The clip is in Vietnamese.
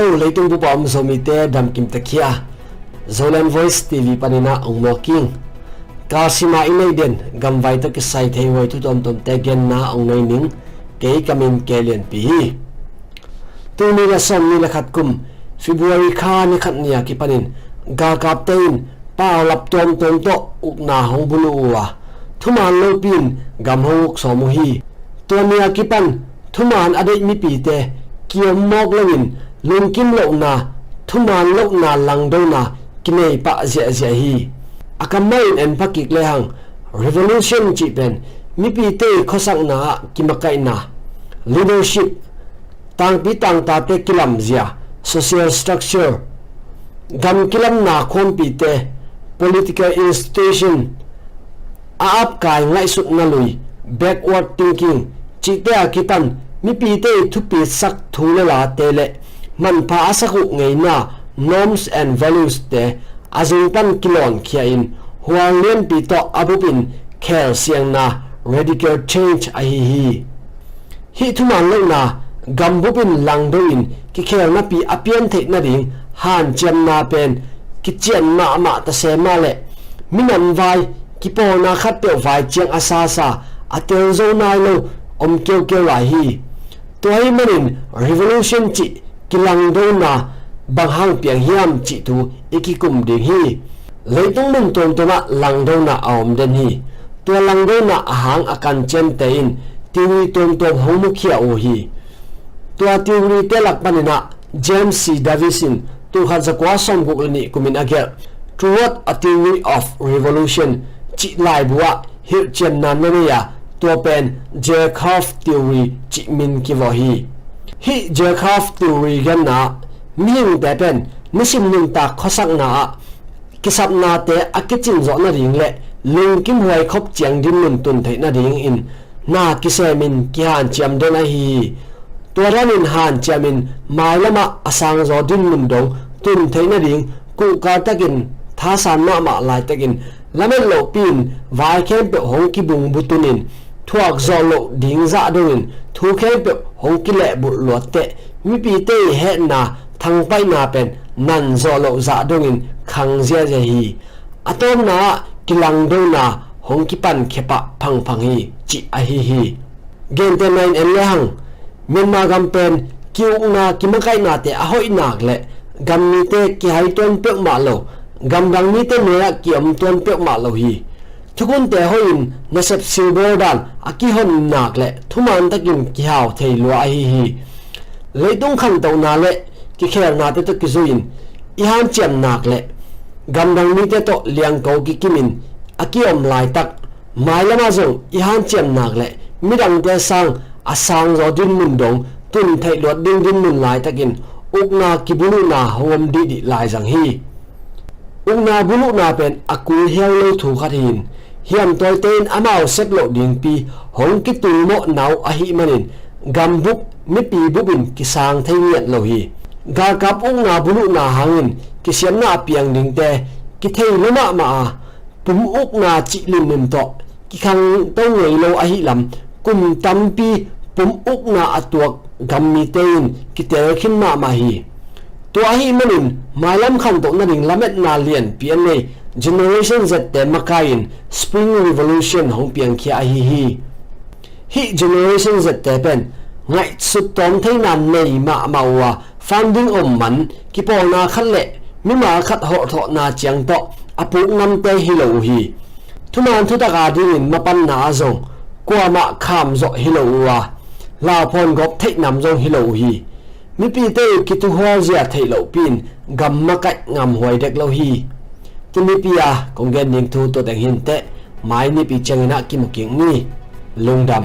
Hello, leitung bu pam zomi te dam kim takia. Zolan Voice TV panina, ong mo king. Kasima inay din, gam vai to ki sai thei wai tu tom tom te gen na ong nei ning ke kamin kelian pi Tu ni la som ni la khat kum, February kha ni khat nia ki panin. Ga kap tein, pa lap tom tom to uk na hong bulu wa thuman lo pin, gam hok so mu hi. To nia ki pan, thuman ade mi pi te, kiom mok lawin lung kim lo na thuman lo na lang do na, kinei pa zia zia hi. Akamain en pakik le hang, revolution chi pen, mi pi te khosak na kimakai na. Leadership, tang pi tang ta te kilam zia. Social structure, gam kilam na khom pi te. Political institution, a ap kai ngai suk na lui. Backward thinking, chi te akitan mi pi te thu pi sak thu le la te le man pa asaku ngei na norms and values te azung pan kilon kia in huang lien pi to abupin khel siang na radical change a hi hi hi thuman lo na gambupin langdoin. Ki khel na pi apian the na ding han chem na pen. Ki chen ma ma ta se ma le minan vai ki po na khat pe vai chiang asa sa atel zo na lo om kêu kêu lại hi toy manin revolution chi kilang do na bang hang piang hiam chi tu ikikum ding hi. Leitung mun ton toma lang do na aom den hi. To lang do na ahang akan chen te in tiwi ton ton homu khia o hi. To tiwi te lak panina James C. Davison tu khan sa kwa som guk ni kumin agel toward a theory of revolution chi lai bua hir chen nan na ya tua pen Jacob theory chỉ min ki hi hi Jacob theory gan na ming te pen nisim ning ta khosak na, kisap na te akichin zo na ring le, lung kim huai khop chiang din nun tun thei na ring in, na kise min ki han chiam de na hi, tua ranin han chiamin mai lama asang zo din mun dong tun thei na ring ku ka takin tha san na ma lai takin lamen lo pin, vai kem pe hong ki bung butunin thuak zo lo ding za dongin thu khe pe hong ki le bu lo te mi pi te he na thang pai na pen nan zo lo za dongin khang zia je hi atom na kilang do na hong ki pan khepa phang phang hi chi a hi hi gen te nine en le hang myanmar gam pen kiu na kimakai na te a hoi nak le gam ni te ki hai ton pe ma lo gam dang ni te ne ki am ton pe ma lo hi ทุกคนแต่หอินนเซปซิลเบอร์ดันอากิฮอนนนักเละทุมันตะกินกิฮาวเทลัวฮีฮีเลยต้องขันตัวนาเละกิเคร์นาเตตุกิซูอินอีฮันเจียมนักเละกำลังนี้เตโตเลียงเกากิกิมินอากิอมลายตักไมาละมาจงอีฮันเจียมนักเละมิดังเตสังอาสังรอดินมุนดงตุนเทลวดดิ้งดินมุนลายตะกินอุกนากิบุลุนาหวมดีดีลายสังฮีอุกนาบุลุนาเป็นอากูเฮลเลถูกขัดหิน hiam toy ten amao set lo ding pi hong ki tu mo nau a hi manin gam buk mi pi bubin ki sang thei nghiat lo hi ga kap ung na bulu na hangin ki siam na piang ding te ki thei lo ma ma pum uk na chi lim nim to ki khang to ngei lo a hi lam kum tam pi pum uk na atuak gam mi tein ki te khin ma ma hi to a hi manin mailam khan to na ding lamet na lian pian nei generation z te makain, spring revolution hong piang khia hi hi. Hi generation z te pen, ngai su tom thai nan nei ma mawa funding om man, ki po na khat le, mi ma khat ho tho na chiang to apu ngam te hi lo hi. Thuman thu ta ga ding ma pan na zong, kwa ma kham zo hi lo wa. La phon gop thai nam zong hi lo hi. Mi pi te ki tu ho zia thai lo pin, gam ma kai ngam hoi dek lo hi tinipia konggen ning thu to teng hin te mai ni pi changina ki muking ni lungdam